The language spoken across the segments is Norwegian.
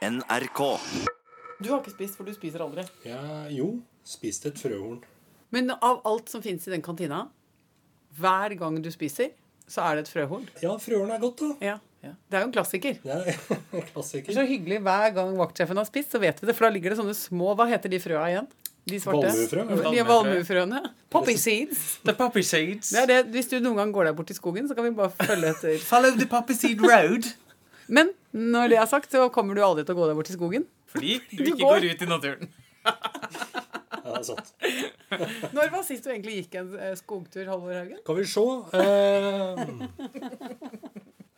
NRK. Du har ikke spist, for du spiser aldri. Ja, jo, spiste et frøhorn. Men av alt som fins i den kantina, hver gang du spiser, så er det et frøhorn. Ja, frøhorn er godt, da. Ja, ja. Det er jo en klassiker. Er Det klassiker. er så hyggelig hver gang vaktsjefen har spist, så vet vi det. For da ligger det sånne små Hva heter de frøa igjen? De svarte? Valmuefrø? Valmuefrøene. Poppy seeds. The poppy seeds. Det er det. Hvis du noen gang går deg bort i skogen, så kan vi bare følge etter. Follow the poppy seed road. Men når det er sagt, så kommer du aldri til å gå deg bort i skogen. Fordi du Du ikke går. går ut i naturen. Ja, det er sant. Når var sist du egentlig gikk en eh, skogtur, Halvor Haugen? Skal vi se Uh,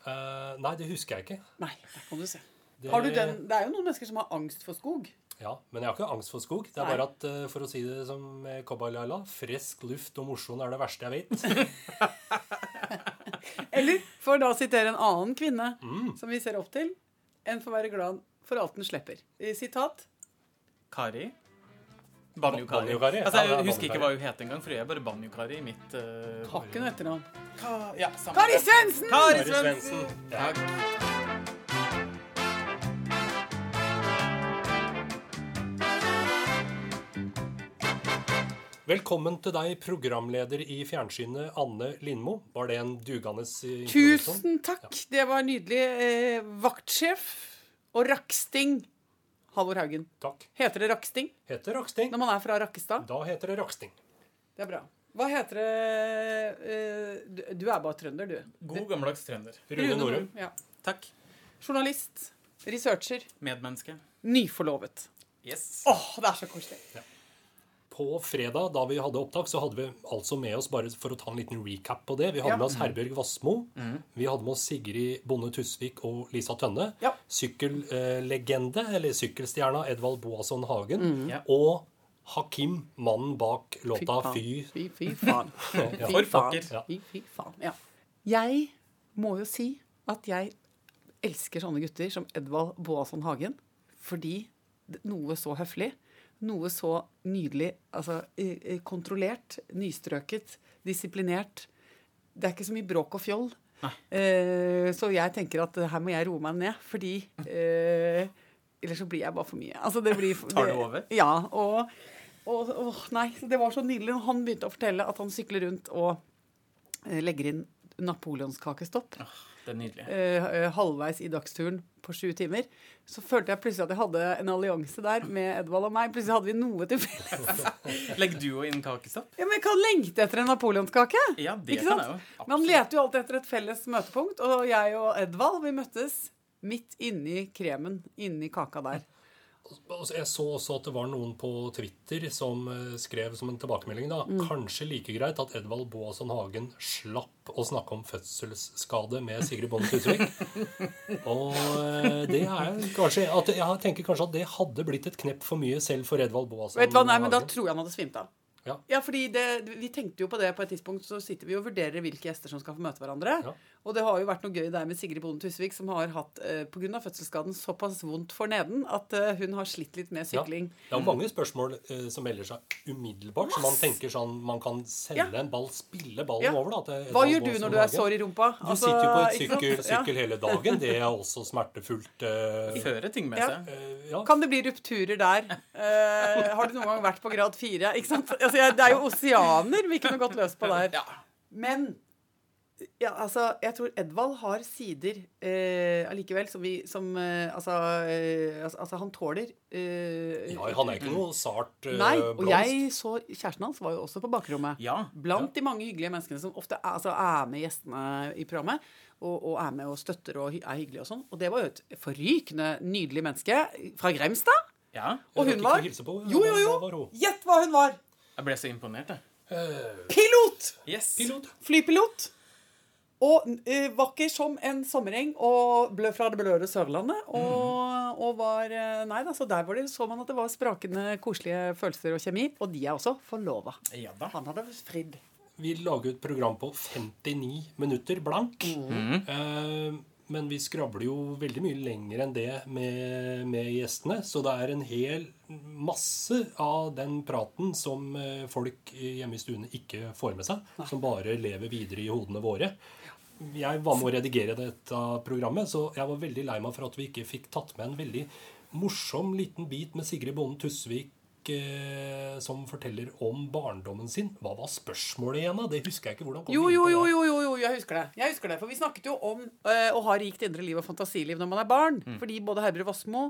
uh, Nei, det husker jeg ikke. Nei, der kan du se. Det, Har du den? Det er jo noen mennesker som har angst for skog. Ja, Men jeg har ikke angst for skog. Det er bare at, for å si det som Cowboy Laila, frisk luft og mosjon er det verste jeg vet. Eller for da å sitere en annen kvinne Mm. som vi ser opp til, en får være glad for alt den slipper. Sitat. Kari. Banjo-Kari. Altså, Ja, jeg husker ikke hva hun het engang, for jeg er bare Banjo-Kari i mitt uh, Har ikke noe etternavn. Ja. Kari Svendsen! Kari! Svendsen. Takk. Velkommen til deg, programleder i fjernsynet, Anne Lindmo. Var det en dugende eh, introduksjon? Tusen takk. Det var nydelig. Eh, vaktsjef og raksting. Halvor Haugen. Takk. Heter det raksting Heter Raksting. når man er fra Rakkestad? Da heter det Raksting. Det er bra. Hva heter det eh, du, du er bare trønder, du. God gammeldags trønder. Rune Norum. Ja. Takk. Journalist. Researcher. Medmenneske. Nyforlovet. Yes. Åh, det er så koselig. På fredag da vi hadde opptak, så hadde vi altså med oss bare for å ta en liten recap på det. Vi hadde Ja. med oss Herbjørg Wassmo. Vi hadde med oss Sigrid Bonde Tusvik og Lisa Tønne. Ja. Sykkellegende, eller sykkelstjerna Edvald Boasson Hagen. Ja. Og Hakim, mannen bak låta. Fy. Fy, fy faen. Ja. Fy For faen. Ja. Fy, fy faen. Ja. Jeg må jo si at jeg elsker sånne gutter som Edvald Boasson Hagen. Fordi noe så høflig, noe så nydelig, altså kontrollert, nystrøket, disiplinert Det er ikke så mye bråk og fjoll. Eh, så jeg tenker at her må jeg roe meg ned, fordi eh, Ellers så blir jeg bare for mye. Altså, det blir, Tar det det- over? Ja. Og, og, åh, nei, det var så nydelig han begynte å fortelle at han sykler rundt og eh, legger inn napoleonskakestopp Det er nydelig. eh, eh, halvveis i dagsturen på sju timer. Så følte jeg plutselig at jeg hadde en allianse der med Edvald og meg. Plutselig hadde vi noe til felles. Legger du òg inn kakestopp? Ja, men jeg kan lengte etter en napoleonskake. Ja, det Ikke kan sant? jeg jo. Man leter jo alltid etter et felles møtepunkt, og jeg og Edvald vi møttes midt inni kremen, inni kaka der. Jeg så også at det var noen på Twitter som eh, skrev som en tilbakemelding da, Mm. kanskje like greit at Edvald Boasson Hagen slapp å snakke om fødselsskade med Sigrid Bondes uttrykk. Og eh, det er kanskje at, Jeg tenker kanskje at det hadde blitt et knepp for mye selv for Edvald Boasson Vet du hva, nei, men Da tror jeg han hadde svimt av. Ja. Ja, fordi det, Vi tenkte jo på det på et tidspunkt, så sitter vi og vurderer hvilke gjester som skal få møte hverandre. Ja. Og det har jo vært noe gøy der med Sigrid Bonde Tusvik, som har hatt eh, pga. fødselsskaden såpass vondt for neden at eh, hun har slitt litt med sykling. Det er mange spørsmål eh, som melder seg umiddelbart. Så man tenker sånn Man kan selge Ja. en ball, spille ballen Ja. over, da. til Hva gjør du når du er sår i rumpa? Du Altså, sitter jo på et sykkel, Ja. sykkel hele dagen. Det er også smertefullt. eh, Fører ting med Ja. seg. eh, ja. Kan det bli rupturer der? Eh, har du noen gang vært på grad fire? Ikke sant? Altså, jeg, det er jo oseaner vi kunne gått løs på der. Ja. Men ja, altså, jeg tror Edvald har sider eh, allikevel som vi som eh, altså, eh, altså, altså, han tåler eh, Ja, han er ikke noe sart eh, Nei, og blomst. jeg så Kjæresten hans var jo også på bakrommet. Ja. Blant de mange hyggelige menneskene som ofte er, altså, er med gjestene i programmet. Og, og er med og støtter og er hyggelig og sånn. Og det var jo et forrykende nydelig menneske fra Grimstad. ja. Og hun var på. Jo, jo, Hva var jo! hun? Gjett hva hun var! Jeg ble så imponert, jeg. Pilot! Yes. Pilot. Flypilot. Og uh, vakker som en sommereng og blø fra det bløde Sørlandet. Og, og var eh, Nei da, så der var det, så man at det var sprakende koselige følelser og kjemi. Og de er også forlova. Ja da. Han hadde fridd. Vi lager et program på 59 minutter blank. Eh, men vi skravler jo veldig mye lenger enn det med, med gjestene. Så det er en hel masse av den praten som eh, folk hjemme i stuene ikke får med seg. Som bare lever videre i hodene våre. jeg var med å redigere dette programmet, så jeg var veldig lei meg for at vi ikke fikk tatt med en veldig morsom liten bit med Sigrid Bonde Tusvik som forteller om barndommen sin. Hva var spørsmålet igjen? da? Det husker jeg ikke. hvordan kom Jo, jo, jo, jo, jo, jo, jeg husker det. Jeg husker det, For vi snakket jo om eh, å ha rikt indre liv og fantasiliv når man er barn. Fordi både Herbjørg Wassmo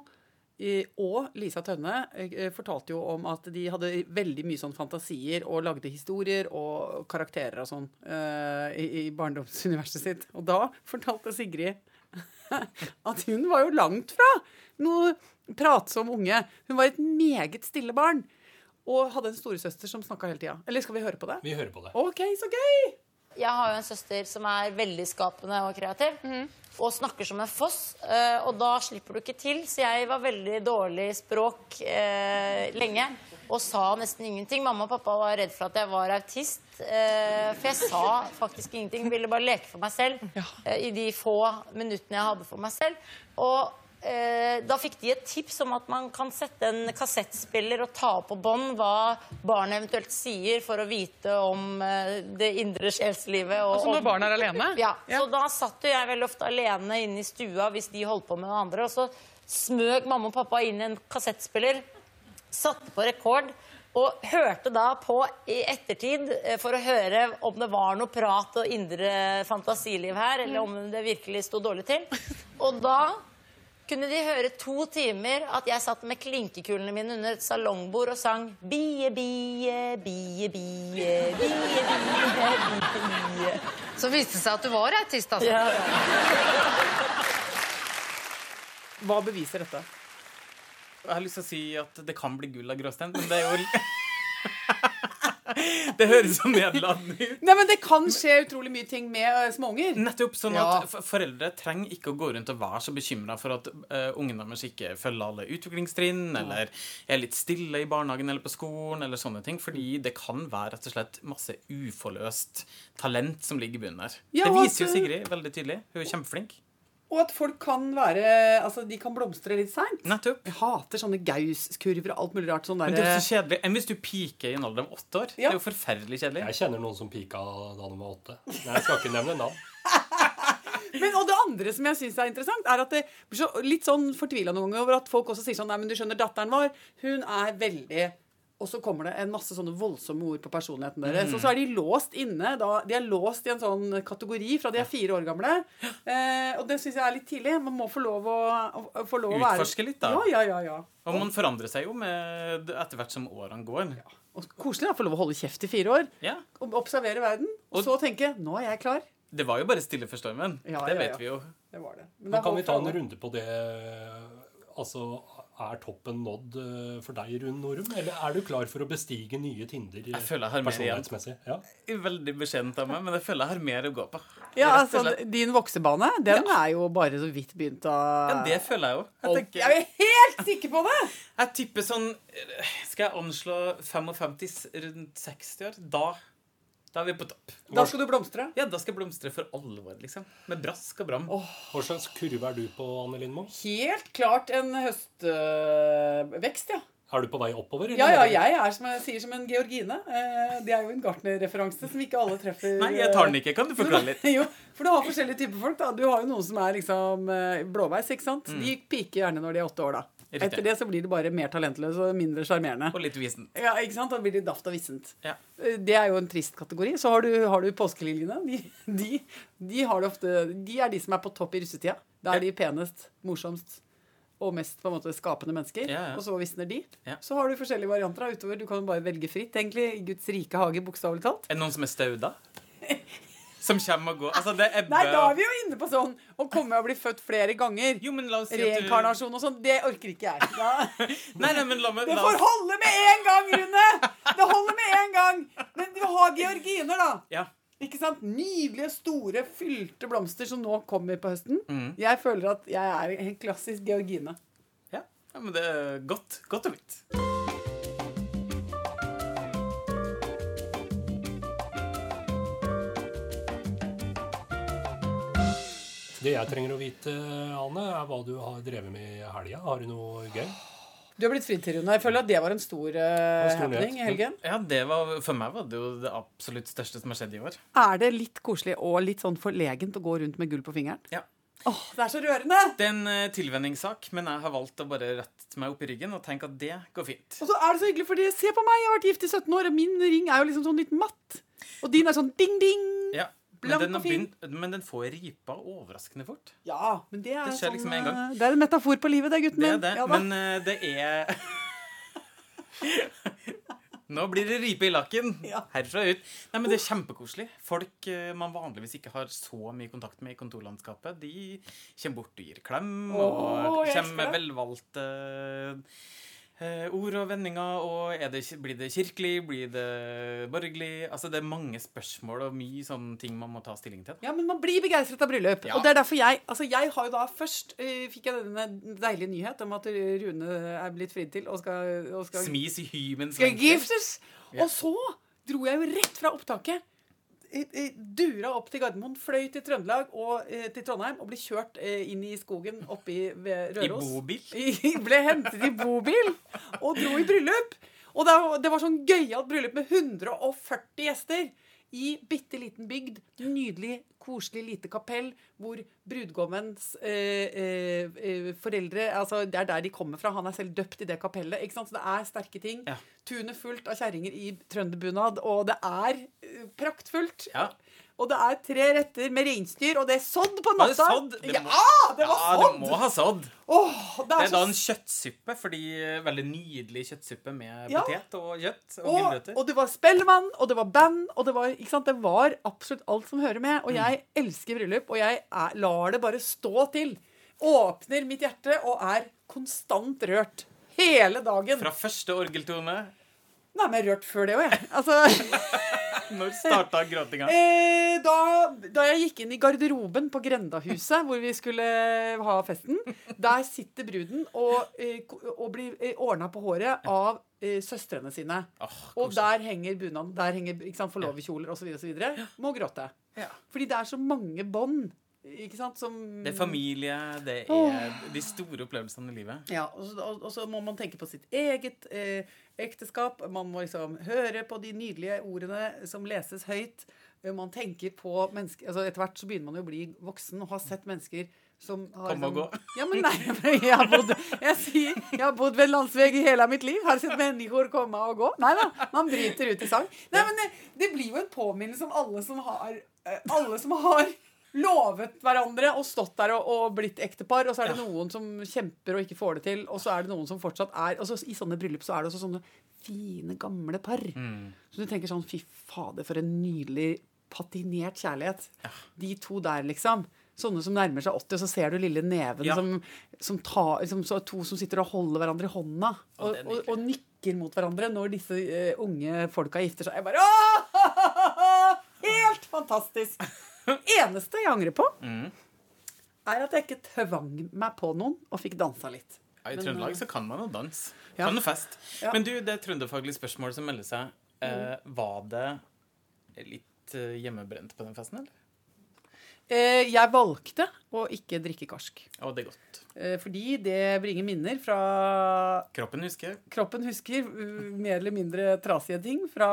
eh, og Lisa Tønne eh, fortalte jo om at de hadde veldig mye sånn fantasier og lagde historier og karakterer og sånn eh, i, i barndomsuniverset sitt. Og da fortalte Sigrid at hun var jo langt fra noe pratsom unge. Hun var et meget stille barn. Og hadde en storesøster som snakka hele tida. Eller skal vi høre på det? Vi hører på det. OK, så gøy! Jeg har jo en søster som er veldig skapende og kreativ. Og snakker som en foss. eh, Og da slipper du ikke til. Så jeg var veldig dårlig i språk eh, lenge. Og sa nesten ingenting. Mamma og pappa var redd for at jeg var autist. eh, for jeg sa faktisk ingenting. Ville bare leke for meg selv eh, i de få minuttene jeg hadde for meg selv. Og da fikk de et tips om at man kan sette en kassettspiller og ta opp på bånd hva barnet eventuelt sier, for å vite om eh, det indre sjelslivet. Og, Altså når barn er alene? ja, så da satt jo jeg veldig ofte alene inne i stua hvis de holdt på med noe andre. Og så smøg mamma og pappa inn en kassettspiller, satte på rekord. Og hørte da på i ettertid eh, for å høre om det var noe prat og indre fantasiliv her, eller om det virkelig sto dårlig til. Og da kunne de høre to timer at jeg satt med klinkekulene mine under et salongbord og sang Bie, bie, bie, bie, bie, bie, bie. bie. Så viste det seg at du var autist, altså. Ja. Hva beviser dette? Jeg har lyst til å si at det kan bli gull av gråstein, men det er jo Det høres så nedlatende ut. Nei, men Det kan skje utrolig mye ting med uh, småunger. Nettopp. sånn Ja. at Foreldre trenger ikke å gå rundt og være så bekymra for at uh, ungene deres ikke følger alle utviklingstrinn, eller er litt stille i barnehagen eller på skolen, eller sånne ting. Fordi det kan være rett og slett masse uforløst talent som ligger i bunnen her. Ja, det viser jo Sigrid veldig tydelig. Hun er kjempeflink. Og at folk kan være Altså, de kan blomstre litt seint. Nettopp. Jeg hater sånne Gauss-kurver og alt mulig rart. Sånn Men det er så kjedelig. Enn hvis du piker i en alder av åtte år? Det er jo forferdelig kjedelig. Jeg kjenner noen som pika da de var åtte. Nei, jeg skal ikke nevne navn. Men, og det andre som jeg syns er interessant, er at det blir så, litt sånn fortvila noen ganger over at folk også sier sånn Nei, men du skjønner, datteren vår, hun er veldig og så kommer det en masse sånne voldsomme ord på personligheten deres. Og så er de låst inne. Da, de er låst i en sånn kategori fra de er fire år gamle. Eh, og det syns jeg er litt tidlig. Man må få lov å, å, å, få lov å være Utforske litt, da. Ja, ja, ja, ja. Og man forandrer seg jo med etter hvert som årene går. Ja. Og koselig da, å få lov å holde kjeft i fire år. Ja. Og observere verden. Og, Og- så tenke Nå er jeg klar. Det var jo bare stille for stormen. Ja, det ja, vet ja. vi jo. Det var det. Men er kan vi ta en runde på det? Altså, er toppen nådd eh, for deg, Rune Norum? Eller er du klar for å bestige nye Tinder Jeg føler jeg har mer personlighetsmessig? Ja. Veldig beskjedent av meg, men jeg føler jeg har mer å gå på. Ja, altså. Din voksebane, den er jo bare så vidt begynt å Ja, det føler jeg jo. Jeg, tenker, Jeg er helt sikker på det! jeg tipper sånn eh, Skal jeg anslå 55 rundt 60 år? Da, da er vi på topp. Da skal du blomstre. Ja, da skal jeg blomstre for alvor, liksom. Med brask og bram. Hva slags kurve er du på, Anne Lindmo? Helt klart en høstvekst, ja. Er du på vei oppover? eller Ja, ja, jeg er som jeg sier som en Georgine. Eh, Det er jo en Gartner-referanse som ikke alle treffer. Nei, jeg tar den ikke. Kan du forklare litt? Jo, for du har forskjellige typer folk. da Du har jo noen som er liksom eh, blåveis, ikke sant? De piker gjerne når de er åtte år, da. Riktig. Etter det så blir det bare mer talentløs og mindre sjarmerende. Og litt visent Ja, ikke sant? Da blir det daft og vissent. Ja. Eh, Det er jo en trist kategori. Så har du, har du påskeliljene. De, de, de, ofte, de er de som er på topp i russetida. Da er de penest, morsomst og mest på en måte skapende mennesker. Ja, ja. Og så visner de. Ja. Så har du forskjellige varianter utover. Du kan bare velge fritt, egentlig. I Guds rike hage, bokstavelig talt. Er det noen som er stauda? Som kommer og går? Altså, det er Nei, da er vi jo inne på sånn å komme og bli født flere ganger. Jo, men la oss si Reinkarnasjon og sånn. Det orker ikke jeg. Da. Nei, nei, men la meg Det får holde med én gang, Rune! Det holder med én gang. Men du har georginer, da. Ja. Ikke sant? Nydelige, store, fylte blomster som nå kommer på høsten. Mm. Jeg føler at jeg er en klassisk georgine. Ja. ja, men det er godt, godt og vite. Det jeg trenger å vite, Anne, er hva du har drevet med i helga. Har du noe gøy? Du har blitt fridd til, Rune. Jeg føler at det var en stor uh, stor happening i helgen. Ja, det var, For meg var det jo det absolutt største som har skjedd i år. Er det litt koselig og litt sånn forlegent å gå rundt med gull på fingeren? Ja. Åh, det er så rørende! Det er en uh, tilvenningssak, men jeg har valgt å bare rette meg opp i ryggen og tenke at det går fint. Og så er det så hyggelig, fordi se på meg, jeg har vært gift i 17 år, og min ring er jo liksom sånn litt matt. Og din er sånn ding-ding. Ja, men Blank den, og fin. begynt, men den får ripa overraskende fort. Ja, men det er Det skjer sånn, liksom en gang. eh, Det er en metafor på livet, det, gutten min. Det er det, Ja, men uh, det er Nå blir det ripe i lakken. Ja. Herfra ut. Nei, men Det er kjempekoselig. Folk eh, man vanligvis ikke har så mye kontakt med i kontorlandskapet, de kommer bort og gir klem. oh, og kommer med velvalgte eh, ord og vendinger. Og det, blir det kirkelig? Blir det borgerlig? Altså, det er mange spørsmål og mye sånne ting man må ta stilling til. Ja, men man blir begeistret av bryllup. Ja. Og det er derfor jeg Altså, jeg har jo da først uh, fikk jeg denne deilige nyhet om at Rune er blitt fridd til og skal, og skal, Smis i hymens skal giftes! giftes. Og så dro jeg jo rett fra opptaket. Dura opp til Gardermoen, fløy til Trøndelag og eh, til Trondheim og ble kjørt eh, inn i skogen oppe i Røros. I bobil? Ble hentet i bobil og dro i bryllup. Og det, var- sånn gøyalt bryllup med 140 gjester i bitte liten bygd. Nydelig, koselig lite kapell hvor brudgommens eh, eh, eh, foreldre altså Det er der de kommer fra. Han er selv døpt i det kapellet. ikke sant? Så det er sterke ting. Ja. Tunet fullt av kjerringer i trønderbunad, og det er praktfullt. Ja. Og det er tre retter med reinsdyr, og det er sådd på Var det natta. sådd? Det Ja, det var ja, sådd! det må ha sådd. Oh, det Det er, er da så en kjøttsuppe, fordi veldig nydelig kjøttsuppe med Ja. potet og kjøtt og og, og det var Spellemann, og det var band, og det var, det var absolutt alt som hører med. Mm. Og jeg elsker bryllup, og jeg er, lar det bare stå til. Åpner mitt hjerte og er konstant rørt. Hele dagen. Fra første orgeltone Nei, men rørt før det òg, jeg. Altså, Når starta gråtinga? eh, da, da jeg gikk inn i garderoben på Grendahuset, hvor vi skulle ha festen, der sitter bruden og, eh, og blir eh, ordna på håret av eh, søstrene sine. Oh, Og der henger bunaden, der henger forloverkjoler osv. osv. Må gråte. Ja. Fordi det er så mange bånd ikke sant, som Det er familie, det er Åh. de store opplevelsene i livet. Ja, og så, og, og så må man tenke på sitt eget eh, ekteskap. Man må liksom høre på de nydelige ordene som leses høyt. Man tenker på mennesker altså Etter hvert så begynner man jo å bli voksen og har sett mennesker som har Kom og liksom- gå. Ja, men nei, jeg har bodd Jeg sier, jeg har bodd ved en landsveg i hele mitt liv. Har sett mennesker komme og gå. Nei da, man bryter ut i sang. Nei, men det, det blir jo en påminnelse om alle som har eh, Alle som har lovet hverandre og stått der og, og blitt ektepar, og så er det noen som kjemper og ikke får det til, og så er det noen som fortsatt er Og så I sånne bryllup så er det også sånne fine, gamle par. Så du tenker sånn Fy fader, for en nydelig patinert kjærlighet. De to der, liksom. Sånne som nærmer seg 80, og så ser du lille neven Ja. som, som tar liksom, så To som sitter og holder hverandre i hånda, og, og, og, og nikker mot hverandre når disse uh, unge folka gifter seg. Jeg bare Åh! Helt fantastisk! Eneste jeg angrer på, Mm. er at jeg ikke tvang meg på noen og fikk dansa litt. Ja, I Trøndelag så kan man jo danse. Ja. Kan jo fest. Ja. Men du, det trønderfaglige spørsmålet som melder seg, eh, var det litt eh, hjemmebrent på den festen, eller? Eh, jeg valgte å ikke drikke karsk. Å, det er godt. Eh, fordi det bringer minner fra Kroppen husker. Kroppen husker uh, mer eller mindre trasige ting fra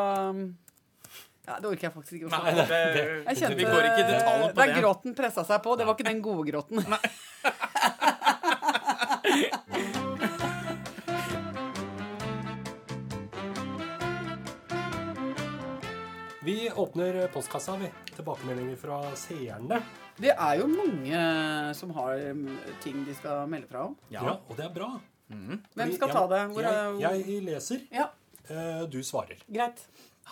ja, Det orker jeg faktisk ikke å Nei, snakke om. det, Jeg kjente, vi går ikke i detalj på Der det. gråten pressa seg på. Det var ikke den gode gråten. Vi åpner postkassa, vi. Tilbakemeldinger fra seerne. Det er jo mange som har um, ting de skal melde fra om. Ja, og det er bra. Hvem skal jeg- ta det? Hvor jeg, jeg leser. Ja, eh, Du svarer. greit.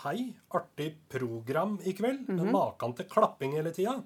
Hei, artig program i kveld. Mhm. Men maken til klapping hele tida.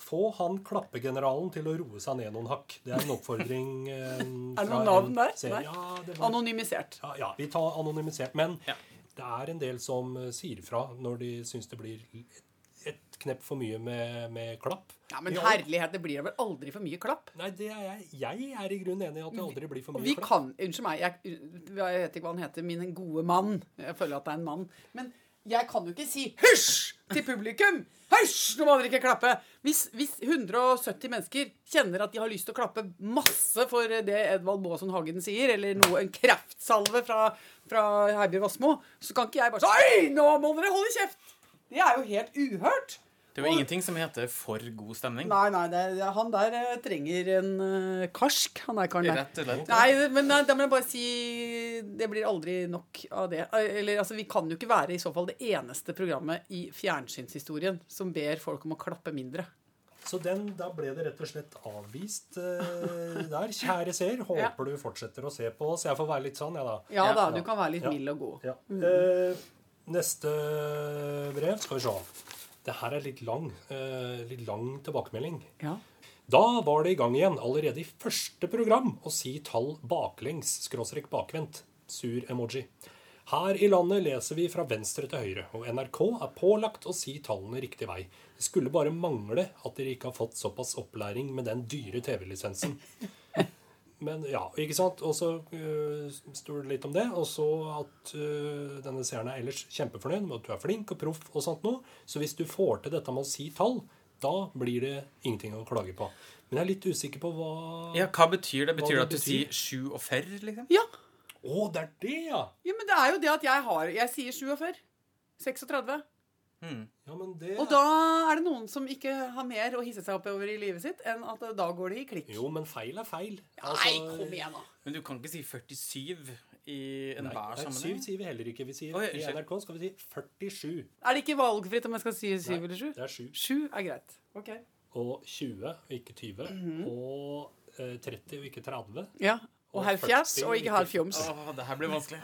Få han klappegeneralen til å roe seg ned noen hakk. Det er en oppfordring. eh, Er det noen navn der? Nei. Ja, det var, Anonymisert. ja, ja, vi tar anonymisert. Men Ja. det er en del som eh, sier fra når de syns det blir et, et knepp for mye med, med klapp. Ja, Men herlighet, det blir vel aldri for mye klapp? Nei, det er jeg. Jeg er i grunnen enig i at det aldri blir for mye vi klapp. kan Unnskyld meg, jeg, jeg vet ikke hva han heter. Min gode mann. Jeg føler at det er en mann. Men jeg kan jo ikke si 'hysj' til publikum. Hysj, nå må dere ikke klappe! Hvis, hvis 170 mennesker kjenner at de har lyst til å klappe masse for det Edvald Baasen Hagen sier, eller noe, en kraftsalve fra, fra Herbjørg Wassmo, så kan ikke jeg bare si Oi, nå må dere holde kjeft! Det er jo helt uhørt. Det er jo ingenting som heter for god stemning. Nei, nei, det, han der eh, trenger en eh, karsk, han der karen der. Rett og slett. Nei, men nei, da må jeg bare si Det blir aldri nok av det. Eller altså, Vi kan jo ikke være i så fall det eneste programmet i fjernsynshistorien som ber folk om å klappe mindre. Så den, da ble det rett og slett avvist eh, der. Kjære seer, håper du fortsetter å se på oss. Jeg får være litt sånn, jeg, da. Ja da, du kan være litt Ja. mild og god. Ja. Eh, neste brev skal vi se. Det her er litt lang, eh, litt lang tilbakemelding. Ja. Da var det i gang igjen, allerede i første program, å si tall baklengs, skråstrek bakvendt. Sur emoji. Her i landet leser vi fra venstre til høyre, og NRK er pålagt å si tallene riktig vei. Det skulle bare mangle at dere ikke har fått såpass opplæring med den dyre TV-lisensen. Men ja, ikke sant? Og så uh, står det litt om det. Og så at uh, denne seeren er ellers kjempefornøyd med at du er flink og proff og sånt noe. Så hvis du får til dette med å si tall, da blir det ingenting å klage på. Men jeg er litt usikker på hva Ja, Hva betyr det? Betyr det at du sier sju og ferr, liksom? ja. Å, det er det, ja! Ja, men det er jo det at jeg har Jeg sier 47. 36. Ja, men det Og da er det noen som ikke har mer å hisse seg opp over i livet sitt, enn at da går det i klikk. Jo, men feil er feil. Nei, Altså, kom igjen, da. Men du kan ikke si 47 i enhver sammenheng. 7 sier vi heller ikke. Vi sier, Oi, I. NRK skal vi si 47. Er det ikke valgfritt om jeg skal si 7 eller 7? Det er 7. 7 er greit. Ok. Og 20 og ikke 20. Mhm. Og eh, 30 og ikke 30. Ja. Og Og herr Fjas 40 og ikke halvfjoms. Fjoms. Åh, det her blir vanskelig.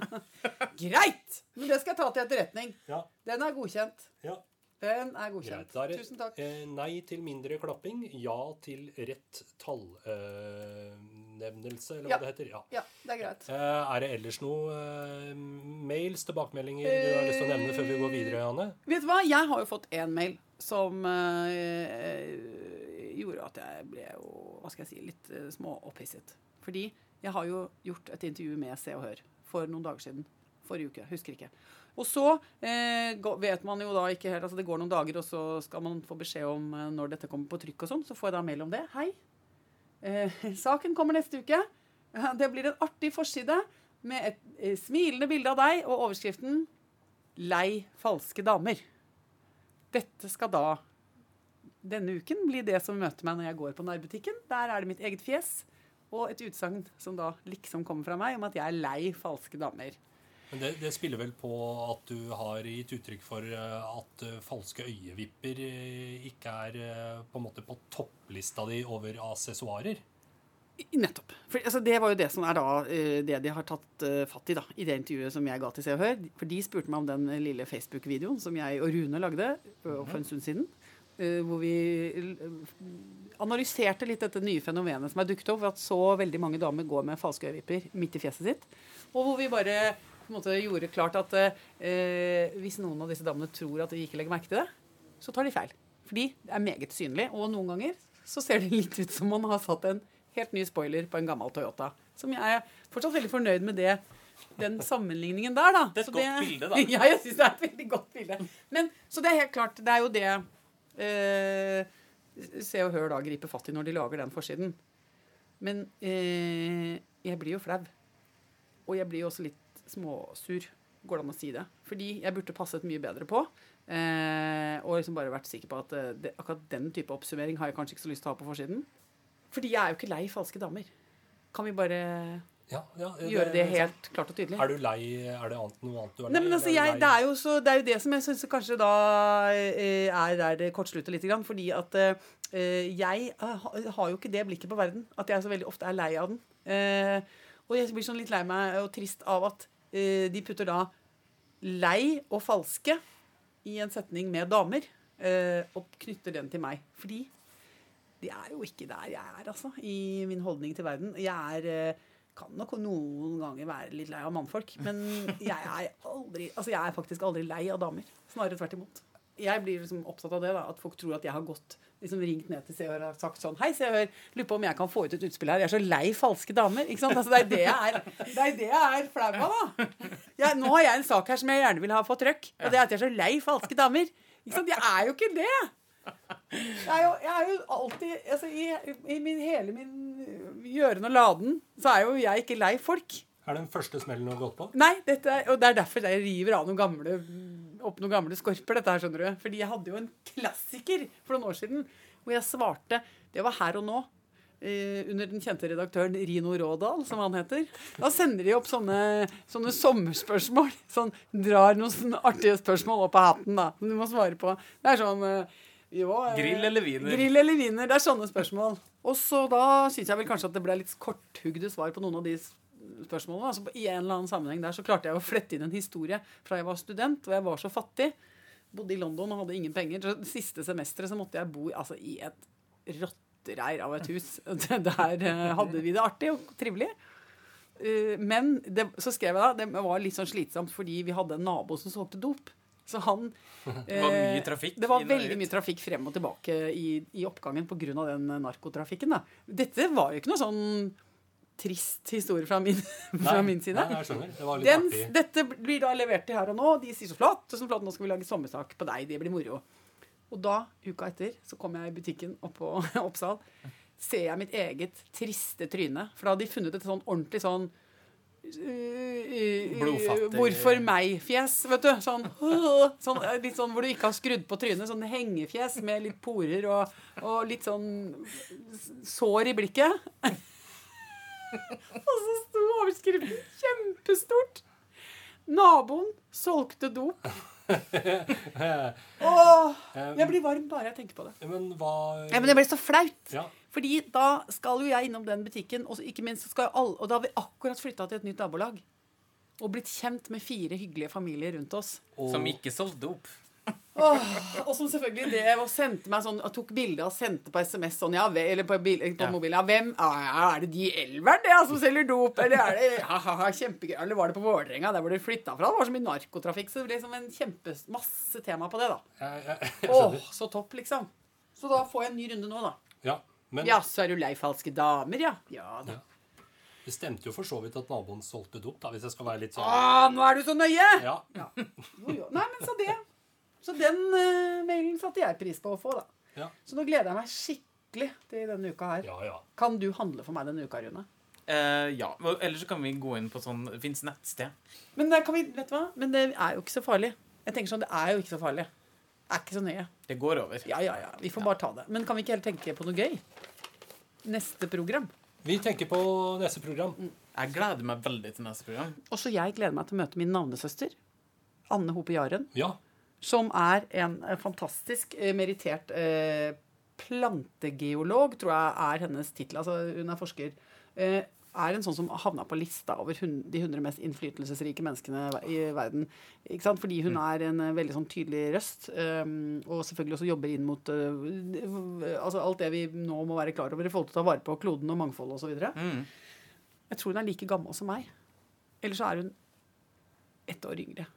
Greit! Men det skal jeg ta til etterretning. Ja, Den er godkjent. ja. Den er godkjent. Er Tusen takk. eh, nei til mindre klapping, ja til rett tallnevnelse, eller hva Ja. det heter. Ja. Ja, det er greit. Eh, er det ellers noe eh, mails, tilbakemeldinger du har lyst til å nevne før vi går videre, Anne? Vet du hva? Jeg har jo fått én mail som eh, gjorde at jeg ble jo, hva skal jeg si, litt småopphisset. Fordi jeg har jo gjort et intervju med Se og Hør for noen dager siden. Forrige uke. Husker ikke. Og så eh, vet man jo da ikke helt altså Det går noen dager, og så skal man få beskjed om eh, når dette kommer på trykk og sånn. Så får jeg da mail om det. Hei. Eh, saken kommer neste uke. Det blir en artig forside med et eh, smilende bilde av deg og overskriften 'Lei falske damer'. Dette skal da denne uken bli det som møter meg når jeg går på nærbutikken. Der er det mitt eget fjes og et utsagn som da liksom kommer fra meg om at jeg er lei falske damer. Men det, det spiller vel på at du har gitt uttrykk for eh, at eh, falske øyevipper eh, ikke er på en måte på topplista di over assessoarer. Nettopp. For, altså, det var jo det som er da det de har tatt fatt i da, i det intervjuet som jeg ga til Se og Hør. For de spurte meg om den lille Facebook-videoen som jeg og Rune lagde for en stund siden. Eh, hvor vi eh, analyserte litt dette nye fenomenet som er dukket opp, ved at så veldig mange damer går med falske øyevipper midt i fjeset sitt. Og hvor vi bare måte gjorde klart at eh, hvis noen av disse damene tror at vi ikke legger merke til det, så tar de feil. Fordi det er meget synlig. Og noen ganger så ser det litt ut som man har satt en helt ny spoiler på en gammel Toyota. Som jeg er fortsatt veldig fornøyd med det, den sammenligningen der, da. Det er et Så godt bilde, da. Ja, jeg syns det er et veldig godt bilde. Men, så det er helt klart, det er jo det Se og Hør da griper fatt i når de lager den forsiden. Men eh, jeg blir jo flau. Og jeg blir jo også litt småsur, går det an å si det. Fordi jeg burde passet mye bedre på. Eh, og liksom bare vært sikker på at eh, det, akkurat den type oppsummering har jeg kanskje ikke så lyst til å ha på forsiden. Fordi jeg er jo ikke lei falske damer. Kan vi bare Ja, ja, gjøre det helt klart og tydelig? Er du lei? Er det annet, noe annet du er lei? Nei, men altså, jeg, det, er jo så, det er jo det som jeg syns kanskje da eh, er der det kortslutter litt. Fordi at eh, jeg eh, har jo ikke det blikket på verden. At jeg så veldig ofte er lei av den. Og jeg blir sånn litt lei meg og trist av at de putter da lei og falske i en setning med damer. og knytter den til meg. Fordi det er jo ikke der jeg er, altså, i min holdning til verden. Jeg er kan nok noen ganger være litt lei av mannfolk, men jeg er aldri Altså, jeg er faktisk aldri lei av damer. Snarere tvert imot. Jeg blir liksom opptatt av det, da, at folk tror at jeg har gått liksom ringt ned til Se og Hør og sagt sånn Hei, Se og Hør, lurer på om jeg kan få ut et utspill her. Jeg er så lei falske damer. Ikke sant? Altså, det er det jeg er, det er, det jeg er flau av, da. jeg, nå har jeg en sak her som jeg gjerne vil ha på trøkk. Og det er at jeg er så lei falske damer. Ikke sant? Jeg er jo ikke det. Jeg er jo, jeg er jo alltid altså, i, I min, hele min gjøren og laden så er jo jeg ikke lei folk. Er det den første smellen du har gått på? Nei, er, og det er derfor jeg river av noen gamle, opp noen gamle skorper. dette her, skjønner du. Fordi jeg hadde jo en klassiker for noen år siden hvor jeg svarte Det var her og nå. eh, under den kjente redaktøren Rino Rådal, som han heter. Da sender de opp sånne, sånne sommerspørsmål. Sånn, drar noen sånne artige spørsmål opp av hatten da, som du må svare på. Det er sånn eh, jo, eh, Grill eller wiener? Grill eller wiener. Det er sånne spørsmål. Og så da syns jeg vel kanskje at det ble litt korthugde svar på noen av de spørsmålene. Altså, I en eller annen sammenheng der så klarte jeg å flette inn en historie fra jeg var student og jeg var så fattig. Bodde i London og hadde ingen penger. Så det siste semesteret så måtte jeg bo i- altså, i et rottereir av et hus. Der eh, hadde vi det artig og trivelig. Eh, Men det, så skrev jeg da det var litt sånn slitsomt fordi vi hadde en nabo som solgte dop. Så han Det var mye eh, trafikk Det var veldig mye trafikk frem og tilbake i, i oppgangen pga. den narkotrafikken. Da. Dette var jo ikke noe sånn trist historie fra min, fra Nei, min side. Nei, jeg skjønner. Det var litt Den, artig. dette blir da levert til her og nå. De sier så flott, så flott, nå skal vi lage sommersak på deg. Det blir moro. Og da, uka etter, så kom jeg i butikken oppå Oppsal. Ser jeg mitt eget triste tryne. For da hadde de funnet et sånn ordentlig sånn Blodfattig. Hvorfor meg-fjes, vet du. Sånn, sånn, øh, litt sånn hvor du ikke har skrudd på trynet. Sånn hengefjes med litt porer og, og litt sånn sår i blikket. Og så sto overskriften kjempestort. Naboen solgte dop. Åh, jeg blir varm bare jeg tenker på det. Men hva Ja, men det ble så flaut. Ja. Fordi da skal jo jeg innom den butikken, og så ikke minst skal jo alle, og da har vi akkurat flytta til et nytt nabolag. Og blitt kjent med fire hyggelige familier rundt oss. og, Som ikke solgte dop. Åh, og som selvfølgelig det og sendte meg sånn og tok bilde og sendte på SMS sånn ja, eller på, bil, på Ja. mobilen. Ja, hvem ah, Er det de i Elveren det, som selger dop? Eller er det ha, ha, ha, kjempegøy? Eller var det på Vålerenga, der hvor de flytta fra? Det var så mye narkotrafikk, så det ble liksom en kjempe masse tema på det, da. jeg Åh, så topp, liksom. Så da får jeg en ny runde nå, da. Ja, men Ja, så er du lei falske damer, ja. Ja da. Det stemte jo for så vidt at naboen solgte dop, da, hvis jeg skal være litt sånn Å, nå er du så nøye! Ja. Nei, men så det. Så den uh, mailen satte jeg pris på å få, da. Ja. Så nå gleder jeg meg skikkelig til denne uka her. Ja, ja. Kan du handle for meg denne uka, Rune? Eh, ja. Ellers så kan vi gå inn på sånn Det fins nettsted. Men, vi, vet du hva? Men det er jo ikke så farlig. Jeg tenker sånn, Det er jo ikke så farlig. Det er ikke så nøye. Det går over. Ja, ja, ja. Vi får bare ta det. Men kan vi ikke heller tenke på noe gøy? Neste program. Vi tenker på neste program. Jeg gleder meg veldig til neste program. Også jeg gleder meg til å møte min navnesøster. Anne Hope Jaren. Ja. Som er en eh, fantastisk eh, merittert eh, plantegeolog, tror jeg er hennes tittel. Altså, hun er forsker. Eh, er en sånn som havna på lista over hun, de 100 mest innflytelsesrike menneskene i verden. Ikke sant? Fordi hun er en eh, veldig sånn tydelig røst, eh, og selvfølgelig også jobber inn mot eh, altså alt det vi nå må være klar over i forhold til å ta vare på kloden og mangfoldet osv. Mm. Jeg tror hun er like gammel som meg. Eller så er hun ett år yngre.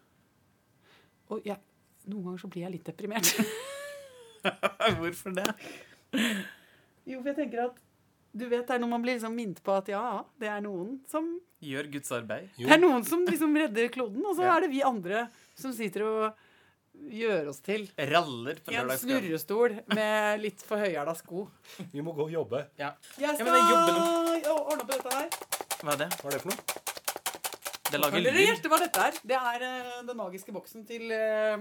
Og jeg, noen ganger så blir jeg litt deprimert. Hvorfor det? jo, for jeg tenker at du vet, det er når man blir liksom minnet på at ja, det er noen som Gjør Guds arbeid. Jo. Det er noen som liksom redder kloden, og så Ja. er det vi andre som sitter og gjør oss til Raller på i en snurrestol med litt for høyhæla sko. Vi må gå og jobbe. Ja. Jeg skal ja, ordne på dette her. Hva er det? Hva er det for noe? Det lager Dere lyd. gjette hva dette er? Det er uh, den magiske boksen til uh,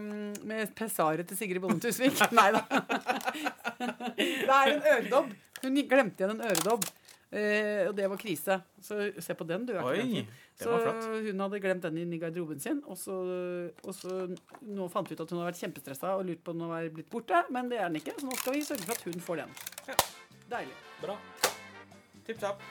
med pessaret til Sigrid Bonde Tusvik. Nei da. det er en øredobb. Hun glemte igjen en øredobb. Uh, og det var krise. Så se på den, du. Er Oi, den. Så hun hadde glemt den inn i garderoben sin. Og så, og så nå fant vi ut at hun har vært kjempestressa og lurt på om den var blitt borte. Men det er den ikke, så nå skal vi sørge for at hun får den. Deilig. Bra. Tipp topp.